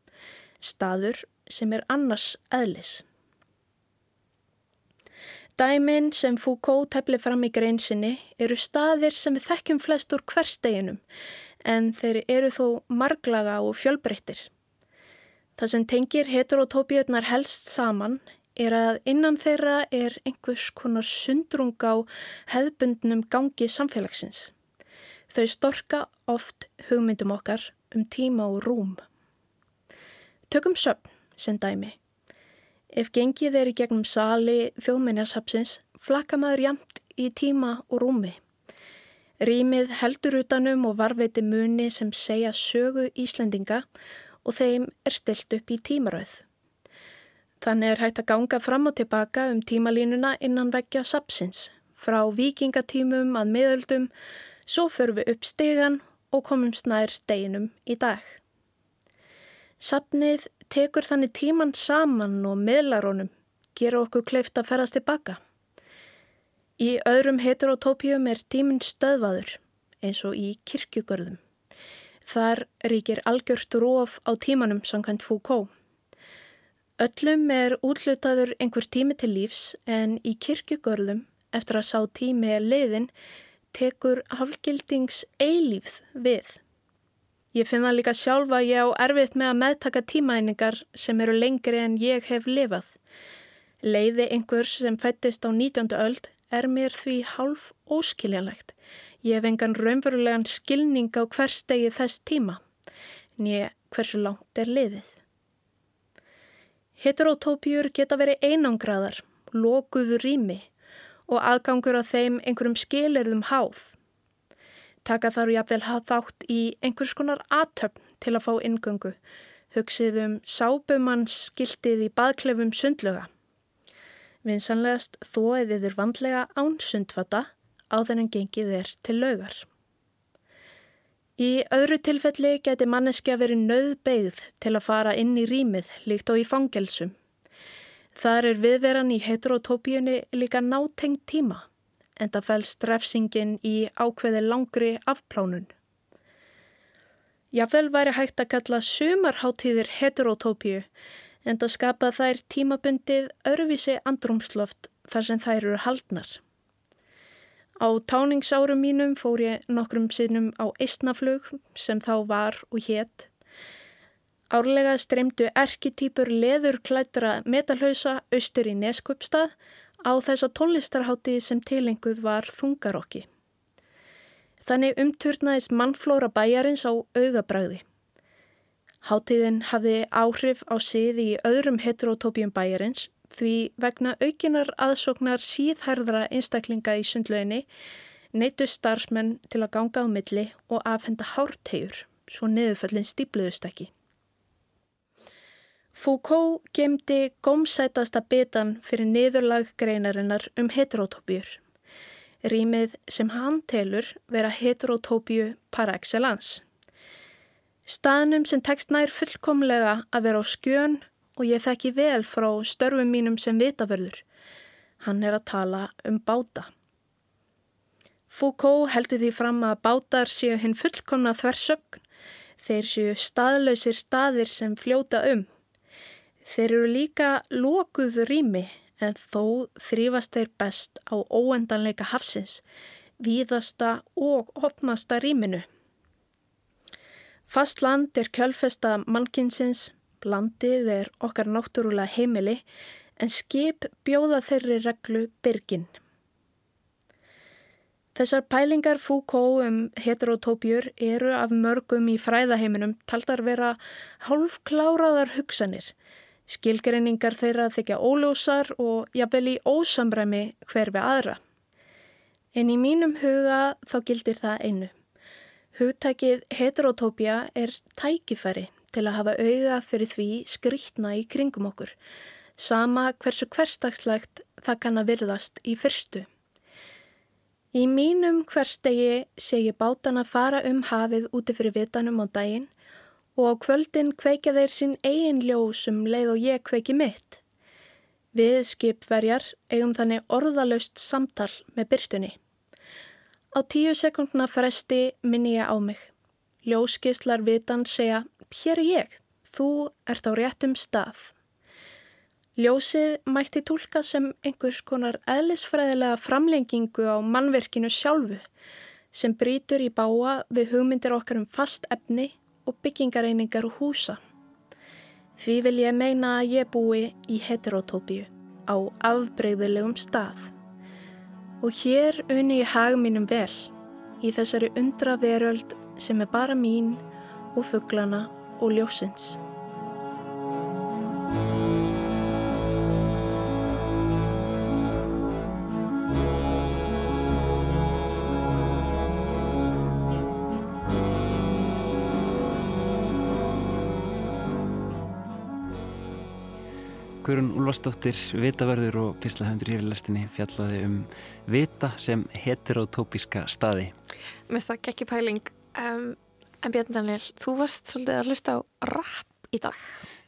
staður sem er annars eðlis. Dæmin sem Foucault tefli fram í greinsinni eru staðir sem við þekkjum flest úr hversteginum en þeir eru þó marglaga og fjölbreyttir. Það sem tengir heterotópíunar helst saman er að innan þeirra er einhvers konar sundrung á hefðbundnum gangi samfélagsins. Þau storka oft hugmyndum okkar um tíma og rúm. Tökum söpn sem dæmi. Ef gengið er í gegnum sali þjóðmenjarsapsins flakka maður jamt í tíma og rúmi. Rýmið heldur utanum og varveiti muni sem segja sögu Íslendinga og þeim er stilt upp í tímaröð. Þannig er hægt að ganga fram og tilbaka um tímalínuna innan veggja sapsins, frá vikingatímum að miðöldum, svo förum við upp stegan og komum snær deginum í dag. Sapnið tekur þannig tíman saman og miðlarónum, gera okkur kleift að ferast tilbaka. Í öðrum heterotópjum er tíminn stöðvaður, eins og í kirkjugörðum. Þar ríkir algjört róf á tímanum samkvæmt Foucault. Öllum er útlutaður einhver tími til lífs en í kirkjugörðum eftir að sá tími er leiðin tekur hafgildings eilífð við. Ég finna líka sjálfa ég á erfitt með að meðtaka tímaeiningar sem eru lengri en ég hef lifað. Leiði einhvers sem fættist á 19. öld er mér því hálf óskiljanlegt. Ég hef engan raunverulegan skilning á hver stegi þess tíma, nýja hversu langt er leiðið. Heterotópjur geta verið einangraðar, lokuðu rými og aðgangur á þeim einhverjum skilirðum háð. Taka þarf jáfnvel þátt í einhvers konar aðtöfn til að fá ingöngu, hugsið um sábumanns skiltið í baðklefum sundluga. Vinsanlegast þóið yfir vandlega án sundfata áður en gengið er til laugar. Í öðru tilfelli geti manneskja verið nöðbeigð til að fara inn í rýmið líkt og í fangelsum. Þar er viðveran í heterotópíunni líka nátengt tíma en það fælst refsingin í ákveði langri afplánun. Jáfnvel væri hægt að kalla sumarháttíðir heterotópíu en það skapa þær tímabundið öðruvísi andrumsloft þar sem þær eru haldnar. Á táningsárum mínum fór ég nokkrum sinnum á eistnaflug sem þá var og hétt. Árlega streymdu erkitýpur leðurklættra metalhausa austur í Neskvöpstað á þessa tónlistarhátti sem tilenguð var þungarokki. Þannig umturnaðist mannflóra bæjarins á augabræði. Háttíðin hafði áhrif á siði í öðrum heterotópjum bæjarins því vegna aukinar aðsóknar síðhærðra einstaklinga í sundlöginni neytu starfsmenn til að ganga á milli og afhenda hártegjur svo neðuföllin stípluðust ekki. Foucault gemdi gómsætasta betan fyrir niðurlag greinarinnar um heterotópjur rýmið sem hann telur vera heterotópíu par excellence. Staðnum sem tekst nær fullkomlega að vera á skjön og ég þekki vel frá störfum mínum sem vitaförður. Hann er að tala um báta. Foucault heldur því fram að bátar séu hinn fullkomna þversögn. Þeir séu staðlausir staðir sem fljóta um. Þeir eru líka lókuð rými en þó þrýfast þeir best á óendanleika hafsins, víðasta og opnasta rýminu. Fast land er kjölfesta mannkinsins, landið er okkar náttúrulega heimili, en skip bjóða þeirri reglu byrgin. Þessar pælingar Foucault um heterotópjur eru af mörgum í fræðaheiminum taldar vera hálfkláraðar hugsanir, Skilgreiningar þeirra þykja óljósar og jafnvel í ósamræmi hver við aðra. En í mínum huga þá gildir það einu. Hugtækið heterotópia er tækifæri til að hafa auða fyrir því skrítna í kringum okkur, sama hversu hverstagslegt það kann að virðast í fyrstu. Í mínum hverstegi sé ég bátana fara um hafið úti fyrir vitanum á daginn og á kvöldin kveikja þeir sín eigin ljósum leið og ég kveiki mitt. Við skipverjar eigum þannig orðalöst samtal með byrtunni. Á tíu sekundna fresti minni ég á mig. Ljóskislar vitan segja, hér er ég, þú ert á réttum stað. Ljósið mætti tólka sem einhvers konar eðlisfræðilega framlengingu á mannverkinu sjálfu sem brítur í báa við hugmyndir okkar um fast efni og byggingareiningar og húsa. Því vil ég meina að ég búi í heterotópíu á afbreyðilegum stað. Og hér unni ég hag mínum vel í þessari undra veröld sem er bara mín og fugglana og ljósins. Guðrun Úlfarsdóttir, vitaverður og pislahöndur hér í lestinni fjallaði um vita sem heterotópíska staði. Mér finnst það ekki pæling. Um, en Björn Daniel, þú varst svolítið að hlusta á rap í dag.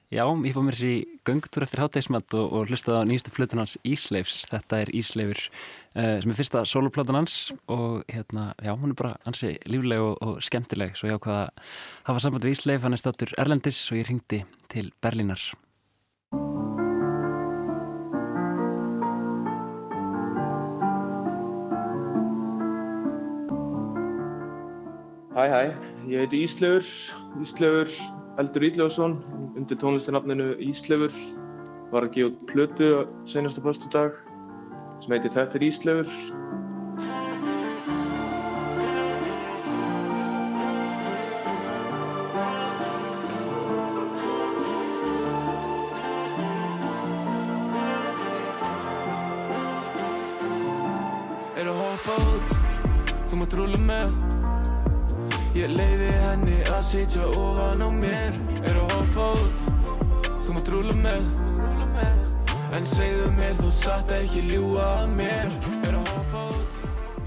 Já, ég fóð mér þessi göngtur eftir hátteismat og, og hlustaði á nýjastu flutun hans Ísleifs. Þetta er Ísleifur uh, sem er fyrsta soloplatan hans og hérna, já, hún er bara hansi lífleg og, og skemmtileg. Svo ég ákvaða að hafa samband við Ísleif, hann er státur Erlendis og ég ringdi til Berlínar. Hæ hæ, ég heiti Íslefur, Íslefur Eldur Ídljóðsson, undir tónlistarnafninu Íslefur. Var að gefa út plötu senasta postu dag sem heiti Þetta er Íslefur. Að sitja ofan á mér. Er að hoppa út. Þú maður rúla með. En segðu mér þú satt ekki ljúa að mér. Er að hoppa út.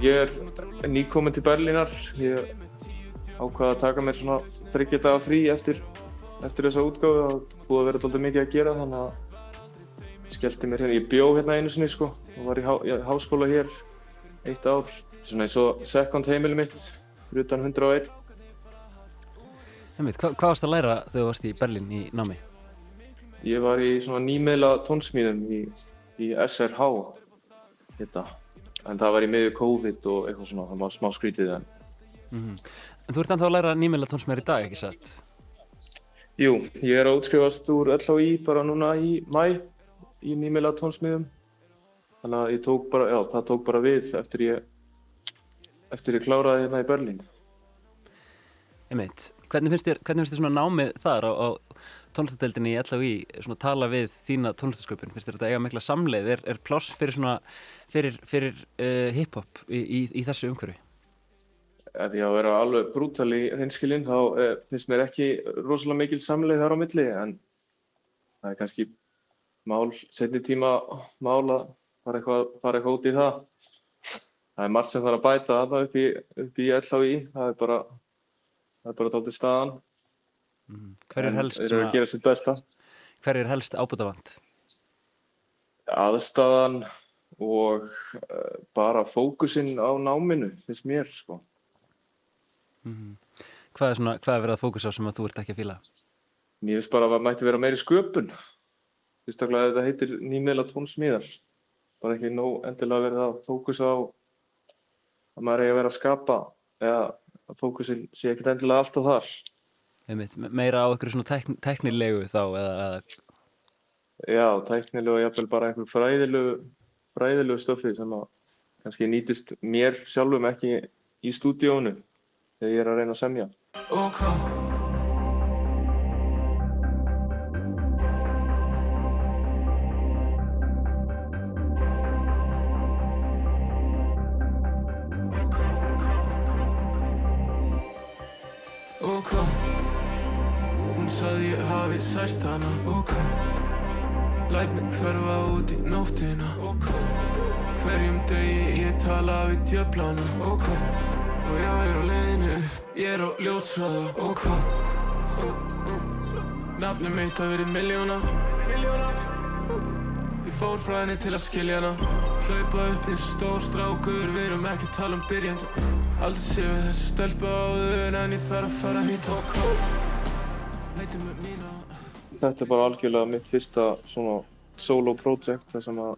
Ég er nýkominn til Berlínar. Ég ákvaði að taka mér svona þryggja daga frí eftir, eftir þessa útgáðu og búið að vera doldið mikið að gera þannig að skellti mér hérna, ég bjó hérna einu sinni sko. Og var í, há, í háskóla hér eitt ár, svona eins og second heimili mitt fyrir utan 101 Hva, Hvað varst að læra þegar þú varst í Berlín í námi? Ég var í svona nýmeila tónsmíðum í, í SRH hérna. en það var í miður COVID og eitthvað svona, það var smá skrítið en Mm -hmm. En þú ert ennþá að læra nýmjöla tónsmjör í dag, ekki satt? Jú, ég er að útskrifast úr LHI bara núna í mæ í nýmjöla tónsmjöðum þannig að ég tók bara, já, það tók bara við eftir ég eftir ég kláraði hérna í Berlín Einmitt, hvernig finnst þér, hvernig finnst þér svona námið þar á, á tónlistadeildinni í LHI svona tala við þína tónlistasköpun finnst þér þetta eiga mikla samleið, er, er pláss fyrir svona fyrir, fyrir uh, hip-hop í, í, í þessu umhverfi? ef ég á að vera alveg brútal í hreinskilinn þá eh, finnst mér ekki rosalega mikil samleið þar á milli en það er kannski mál, setni tíma mál að fara eitthvað, fara eitthvað út í það. Það er margt sem þarf að bæta það upp í, í LHI, það er bara, það er bara dálítið staðan. Mm. Hver er helst, þeir eru að gera sitt besta. Hver er helst ábútafand? Aðstæðan og uh, bara fókusinn á náminu finnst mér sko. Mm -hmm. Hvað er svona, hvað er verið að fókusa sem að þú ert ekki að fýla? Mér finnst bara að það mætti vera meiri sköpun. Fyrstaklega þetta heitir nýmiðla tónsmíðar. Bara ekki nóg endilega verið að fókusa á að maður eigi að vera að skapa eða að fókusin sé ekkert endilega alltaf þar. Einmitt, meira á einhverju svona tækn, tæknilegu þá eða, eða... Já, tæknilegu og jafnvel bara einhver fræðilegu, fræðilegu stöfi sem að kannski nýtist mér sjálfum ekki í stúdíónu þegar ég er að reyna að semja. Okay. Ok, sært hana Ok, læt mig hverfa út í nóttina Ok, hverjum degi ég tala við djöflana Ok, og já ég er á leiðinu Ég er á ljósræða og hvað Nafnum mitt að verið miljóna Ég fór frá henni til að skilja hana. Hlaupa upp eins og stór strákur Við erum ekki að tala um byrjandi Aldrei séu þessi stelpa áður En ég þarf að fara að hýta og Þetta er bara algjörlega mitt fyrsta svona solo project þar sem að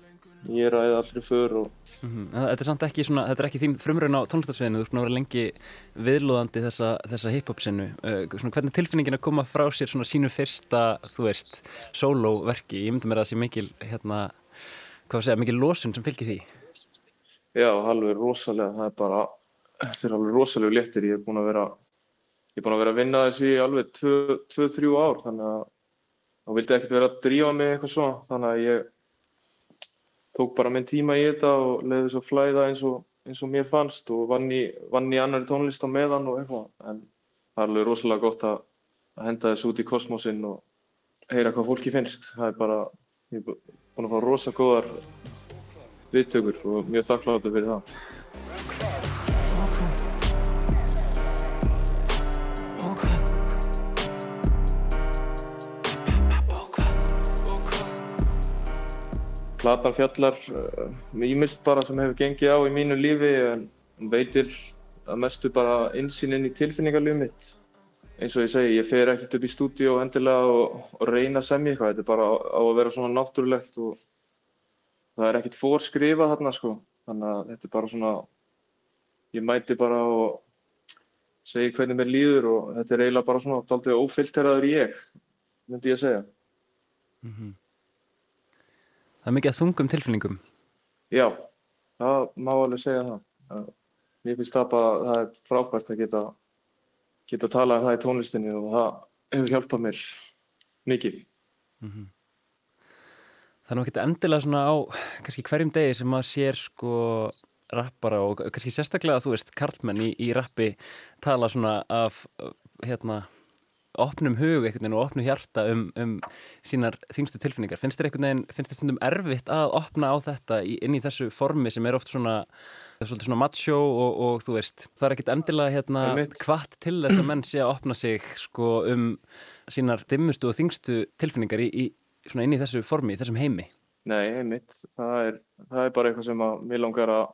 ég er aðeins allri för og... mm -hmm. Þetta er samt ekki svona, þetta er ekki þín frumraun á tónlistarsveinu, þú ert búin að vera lengi viðlóðandi þessa, þessa hip-hop sinu uh, svona, hvernig er tilfinningin að koma frá sér svona sínu fyrsta, þú veist soloverki, ég myndi mér að það sé mikil hérna, hvað segja, mikil losun sem fylgir því. Já, alveg rosalega, það er bara þetta er alveg rosalega léttir, ég er búin að vera ég er búin að vera að vinna þessi alveg 2-3 ár, þannig að þá vildi ekkert vera að drífa mig eitthvað svona, þannig að ég tók bara minn tíma í þetta og leiði svo flæða eins og, eins og mér fannst og vann í, vann í annari tónlist á meðan og eitthvað. En það er alveg rosalega gott að, að henda þessu út í kosmosin og heyra hvað fólki finnst. Það er bara, ég er búin að fá rosalega góðar viðtökur og mjög þakkláttu fyrir það Platan fjallar uh, ímyndst bara sem hefur gengið á í mínu lífi en veitir að mestu bara einsinn inn í tilfinningarlífið mitt. Eins og ég segi, ég fer ekkert upp í stúdíu endilega og, og reyna að semja eitthvað. Þetta er bara á, á að vera svona náttúrulegt og það er ekkert fórskrifað þarna sko. Þannig að þetta er bara svona, ég mæti bara og segi hvernig mér líður og þetta er eiginlega bara svona daldið ófilteraður ég, myndi ég að segja. Mm -hmm. Það er mikið að þungum tilfinningum. Já, það má alveg segja það. Mér finnst það bara, það er frábært að geta, geta að tala um það í tónlistinni og það hefur hjálpað mér mikið. Mm -hmm. Það er nú ekkert endilega svona á kannski hverjum degi sem maður sér sko rappara og kannski sérstaklega að þú veist karlmenn í, í rappi tala svona af hérna opnum hug einhvern veginn og opnum hjarta um, um sínar þingstu tilfinningar. Finnst þér einhvern veginn, finnst þér stundum erfitt að opna á þetta í, inn í þessu formi sem er oft svona, svona, macho og, og þú veist, það er ekkert endilega hérna hvart til þess að menn sé að opna sig sko um sínar dimmustu og þingstu tilfinningar í, í, svona inn í þessu formi, í þessum heimi. Nei, einmitt, það er, það er bara eitthvað sem að mér langar að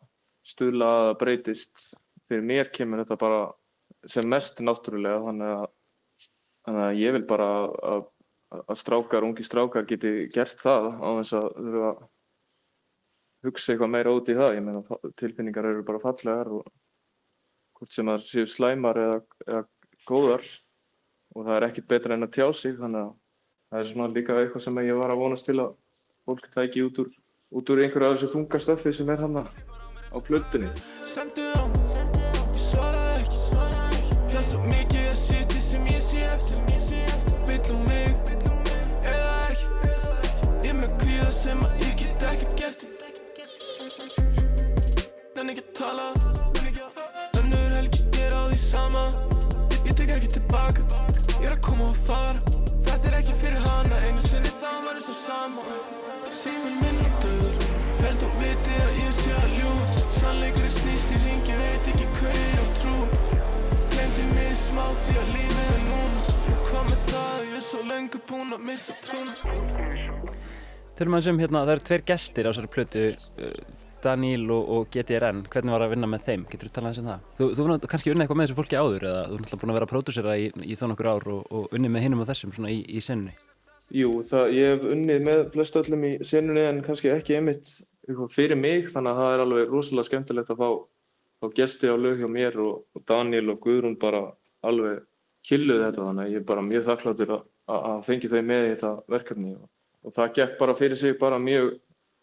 stuðla að breytist. Fyrir mér kemur þetta bara sem mest náttúrulega þannig að Þannig að ég vil bara að, að strákar, ungi strákar geti gert það á þess að þurfa að hugsa eitthvað meira út í það. Ég meina tilfinningar eru bara fallegar og hvort sem það séu slæmar eða, eða góðar. Og það er ekkit betra en að tjá sig þannig að það er svona líka eitthvað sem ég var að vonast til að fólk tæki út úr, út úr einhverju af þessu þungastöfi sem er hann á plötunni. Nenni ekki að tala Önnur helgi gera á því sama. Ég tek ekki tilbaka. Ég er að koma og fara. Þetta er ekki fyrir hana. Einu sinni það var eins og sama. Síminn minn er döður. Held og viti að ég sé að ljú Sannleikur er snýst í ringi Veit ekki hver ég trú. Glemdi mig smá því að lífið er núna. Og hvað með það, ég er svo lengur búin að missa trúna? Tölum að sem hérna, það eru tveir gestir á þessari plötu Daníl og, og GTRN hvernig var að vinna með þeim, getur þú talað eins um það? Þú, þú var kannski unnið eitthvað með þessu fólki áður eða þú er náttúrulega búin að vera að pródúsera í, í þá nokkur ár og, og unnið með hinnum og þessum svona í, í senunni Jú, það, ég hef unnið með flest öllum í senunni en kannski ekki einmitt fyrir mig þannig að það er alveg rosalega skemmtilegt að fá, fá gesti á lög hjá mér og, og Daníl og Guðrún bara alveg killuð þetta þannig að ég er bara mjög þakkláttur að fengi þau með í þetta verkefni og, og það gekk bara fyrir sig bara mjög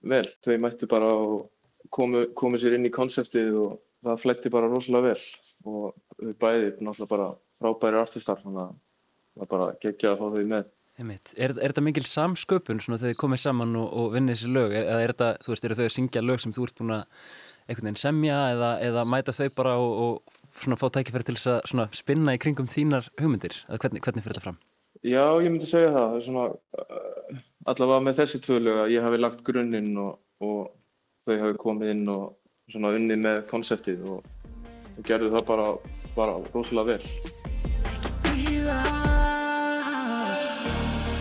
vel. Þau mættu bara og komu, komu sér inn í konseptið og það fletti bara rosalega vel. Og þau bæði náttúrulega bara frábæri artistar þannig að það bara geggja að fá þau með. Er, er þetta mikil samsköpun svona þegar þið komið saman og, og vinnið þessi lög? Eða er þetta, þú veist, eru þau að syngja lög sem þú ert búin að einhvern veginn semja eða, eða mæta þau bara og, og svona fá tækifæri til þess að spinna í kringum þínar hugmyndir? Eða hvernig, hvernig fyrir þetta fram? Já, ég myndi segja það, er svona uh, allavega með þessi tvö lög að ég hafi lagt grunninn og, og þau hafi komið inn og svona unnið með konseptið og, og gerðu það bara, bara rosalega vel.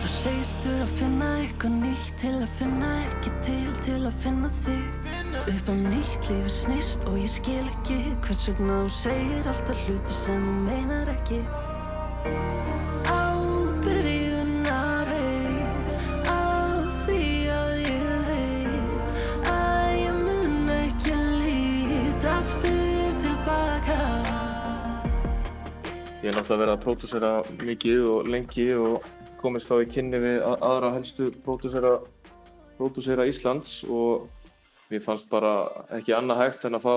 Þú segist þurfa að finna eitthvað nýtt til að finna ekki til til að finna þig. Upp á nýtt lífi snýst og ég skil ekki. Hvers vegna þú segir alltaf hluti sem þú meinar ekki Ég er náttúrulega verið að pródúsera mikið og lengi og komist þá í kynni við aðra helstu pródúsera, Íslands og mér fannst bara ekki annað hægt en að fá,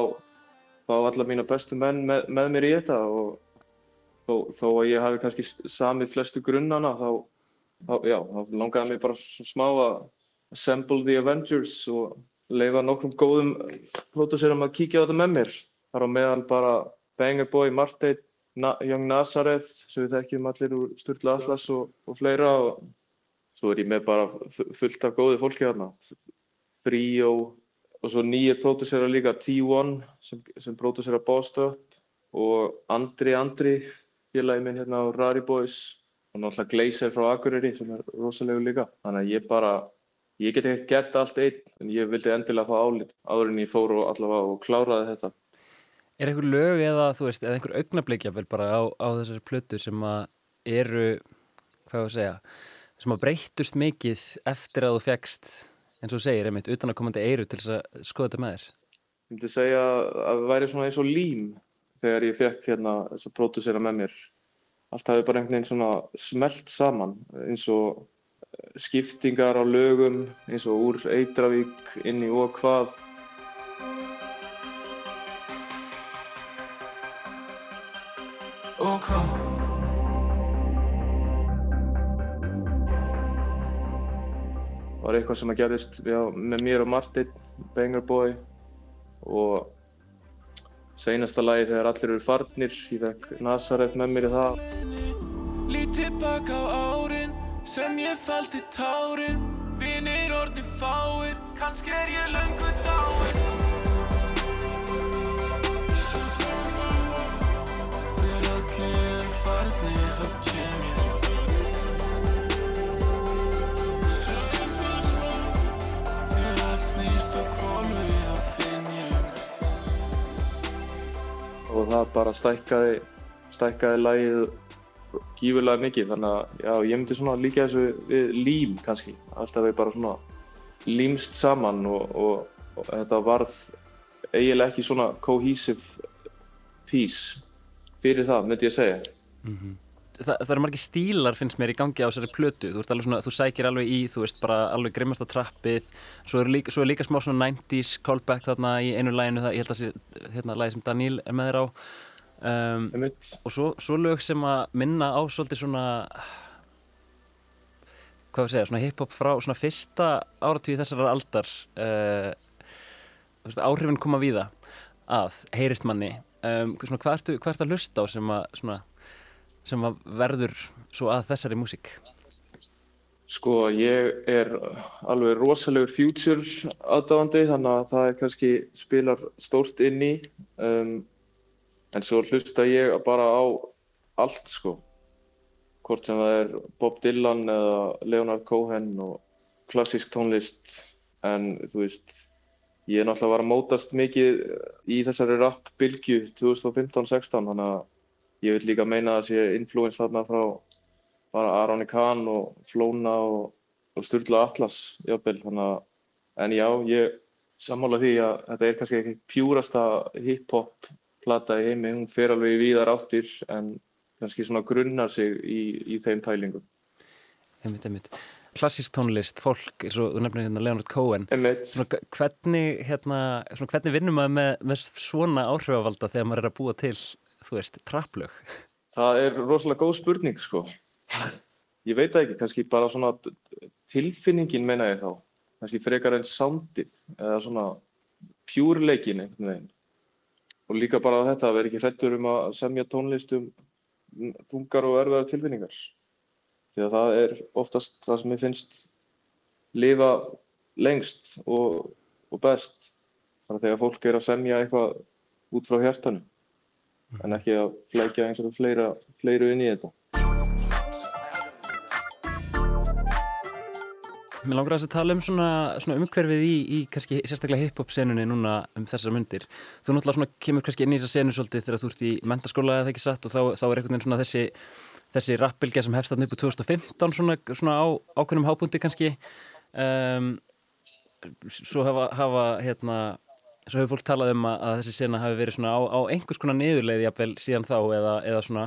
fá alla mína bestu menn með, með mér í þetta og þó, þó að ég hafi kannski samið flestu grunnana þá, þá, já, þá langaði mér bara smá að assemble the Avengers og leifa nokkrum góðum pródúserum að kíkja á þetta með mér. Það á meðal bara Banger Boy, Martein, Na Young Nazareth sem við þekkjum allir úr Sturla Atlas og, og fleira og svo er ég með bara fullt af góði fólki hérna. Fríó, og svo nýjir pródúsera líka T1 sem, sem pródúsera Bossed Up og Andri Andri félagi minn hérna á Rari Boys og náttúrulega Glazer frá Akureyri sem er rosalegu líka þannig að ég bara ég get ekkert gert allt einn en ég vildi endilega fá álit áður en ég fór og allavega og kláraði þetta Er einhver lög eða þú veist eða einhver augnablikja vel bara á, á þessari plötu sem að eru hvað ég að segja sem að breytust mikið eftir að þú fegst eins og segir einmitt utan að komandi eiru til þess að skoða þetta með þér? Ég myndi segja að það væri svona eins og lím þegar ég fekk hérna þess að pródúsera með mér. Allt hafi bara einhvern veginn svona smelt saman eins og skiptingar á lögum eins og úr Eitravík inn í og hvað. Hvað? var eitthvað sem að gerðist já, með mér og Martin, Banger Boy og seinasta lagi þegar allir eru farnir, ég fekk Nazareth með mér í það. Lítið bak á árin sem ég faldi tárin, vinir orðni fáir, kannski er ég löngu dáin. Og það bara stækkaði, stækkaði lagið gífurlega mikið. Þannig að já, ég myndi svona líka þessu við lím kannski, alltaf við bara svona límst saman og, og, og þetta varð eiginlega ekki svona cohesive piece fyrir það, myndi ég segja. Þa, það eru margir stílar finnst mér í gangi á þessari plötu. Þú, svona, þú sækir alveg í, þú veist, bara alveg grimmasta trappið, svo er líka, svo er líka smá svona 90's callback þarna í einu læginu það, ég held að það sé, hérna, lægi sem Daníl er með þér á. Um, og svo, svo lög sem að minna á svolítið svona hvað að segja, svona hip-hop frá svona fyrsta áratíði þessara aldar uh, veist, áhrifin koma víða að, heyrist manni. Um, svona, hvað ertu, hvað ertu að hlusta á sem að svona sem verður svo að þessari músík? Sko, ég er alveg rosalegur future aðdáðandi þannig að það er kannski spilar stórt inn í um, en svo hlusta ég bara á allt sko hvort sem það er Bob Dylan eða Leonard Cohen og klassísk tónlist en þú veist ég er náttúrulega var að mótast mikið í þessari rap-bylgju 2015-16 þannig að ég vil líka meina að sé influence þarna frá bara Aroni Kahn og Flóna og, og Sturla Atlas jafnvel þannig að en já, ég sammála því að þetta er kannski ekki pjúrasta hip-hop plata í heimi, hún fer alveg í víðar áttir en kannski svona grunnar sig í, í þeim tælingum. Einmitt, einmitt. Klassísk tónlist, fólk, eins og þú nefnir hérna Leonard Cohen. Einmitt. Svona, hvernig, hérna, svona, hvernig vinnum maður með, með svona áhrifavalda þegar maður er að búa til þú veist, trapplög? Það er rosalega góð spurning, sko. Ég veit það ekki, kannski bara svona tilfinningin meina ég þá. Kannski frekar en soundið eða svona pjúrleikin einhvern veginn. Og líka bara þetta að vera ekki hrettur um að semja tónlist um þungar og erfiðar tilfinningar. Því að það er oftast það sem ég finnst lifa lengst og, og best. Þannig að þegar fólk er að semja eitthvað út frá hjartanum en ekki að flækja einhverju fleira, fleiru inn í þetta. Mér langar að þess að tala um svona, svona umhverfið í, í kannski sérstaklega hip-hop senunni núna um þessar myndir. Þú náttúrulega svona kemur kannski inn í þessa senu svolítið þegar þú ert í mentaskóla eða ekki satt og þá, þá er einhvern veginn svona þessi, þessi rappbilgja sem hefst þarna upp á 2015 svona, svona á ákveðnum hápunkti kannski. Um, svo hafa, hafa hérna svo hefur fólk talað um að, að þessi sena hafi verið svona á, á einhvers konar niðurleið jafnvel síðan þá eða, eða svona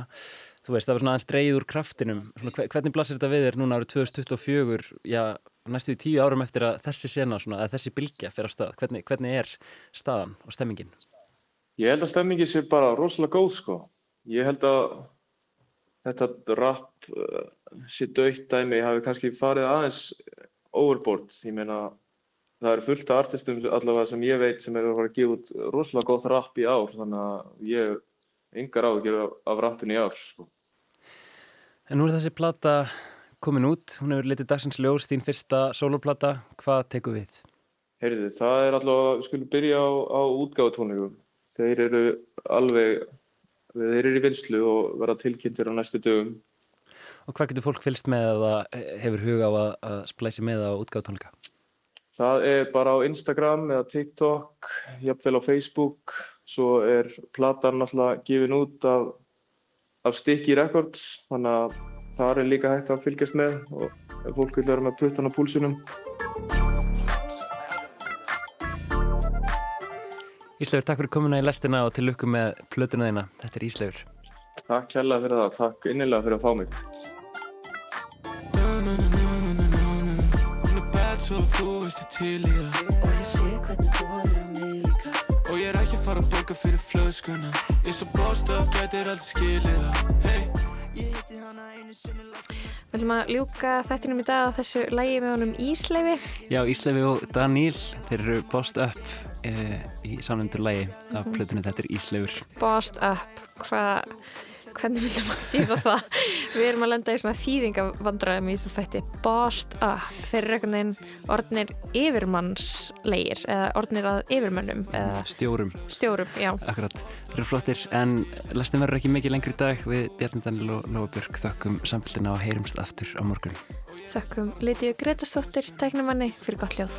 þú veist það var svona aðeins dreyið úr kraftinum. Svona, hvernig blasir þetta við þér núna árið 2024 já næstu í tíu árum eftir að þessi sena svona að þessi bylgja fer á stað hvernig, hvernig er staðan og stemmingin? Ég held að stemmingin sé bara rosalega góð sko. Ég held að þetta rap uh, sé döitt dæmi hafi kannski farið aðeins overboard. Ég meina það eru fullt af artistum allavega sem ég veit sem eru að fara að gefa út rosalega góð rap í ár þannig að ég yngar á að gera af rapinu í ár sko. En nú er þessi plata komin út, hún hefur litið dagsins ljós þín fyrsta soloplata, hvað tekur við? Heyrðu, það er allavega, við skulum byrja á, á útgáðutónleikum þeir eru alveg þeir eru í vinslu og verða tilkynntir á næstu dögum Og hvað getur fólk fylst með eða hefur huga á að, að splæsi með á útgáðutónleika? Það er bara á Instagram eða TikTok, jafnvel á Facebook. Svo er platan náttúrulega gefin út af, af Sticky Records, þannig að það er líka hægt að fylgjast með og fólk vil vera með puttan á púlsunum. Íslaugur, takk fyrir komuna í lestina og til lukku með plötuna þína. Þetta er Íslaugur. Takk kærlega fyrir það. Takk innilega fyrir að fá mig. Svo þú veist ég til í það. Og ég sé hvernig þú er um mig líka. Og ég er ekki að fara að borga fyrir flöskuna. Ég er svo bóst upp, gætir aldrei skilið það. Hey. Ég hitti hana einu sinni Við ætlum að ljúka þettinum í dag á þessu lægi með honum Ísleifi. Já, Ísleifi og Daníl þeir eru bóst upp e, í samlendur lægi af Mhm. plötunni Þetta er Íslegur Bossed up, hvað hvernig myndum að þýða það við erum að lenda í svona þýðingavandræðum í þessum þætti. Bossed up. Þeir eru einhvern veginn orðnir yfirmannslegir eða orðnir að yfirmönnum eða Stjórum. stjórum, já. Akkurat, þeir eru flottir en lestin verður ekki mikið lengri í dag. Við Bjarni Daniel og Lóa Björk þökkum samfélina og heyrumst aftur á morgun þökkum Lítiðu Gretastóttir tæknumanni fyrir gott hljóð.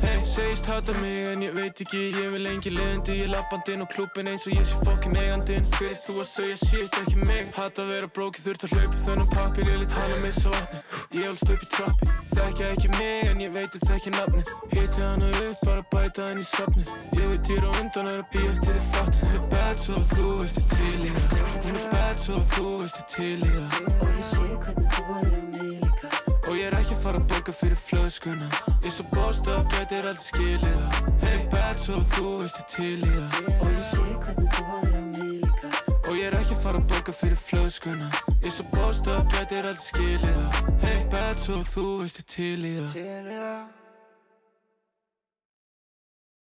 Hey, segist hata mig en ég veit ekki. Ég vil engi leðandi, ég lappandinn og klúpin eins og ég sé fokkin eigandinn. Hver er þú að segja shit, ekki mig. Hata að vera brókið, þurft að hlaupa þennan pappir Ég lit hana með svo vatni Ég holst upp í trappi Þekkja ekki mig en ég veit að þekki nafni. Hitti hana upp, bara bæta henni í safni. Ég veit ég er á undan er að býja eftir þið fatt Hún er bad svo þú veist þið til í það. Hún er bad svo þú veist þið til í það. Og ég sé hvernig þú er mig Og ég er ekki að fara að borga fyrir flöskuna. Ég svo bost up, gætir aldrei skilið það. Hey bad svo þú veist þið til í það. Og ég sé hvernig þú er um mig líka. Og ég er ekki að fara að borga fyrir flöskuna. Ég svo bost up, gætir aldrei skilið það. Hey bad svo þú veist þið til í það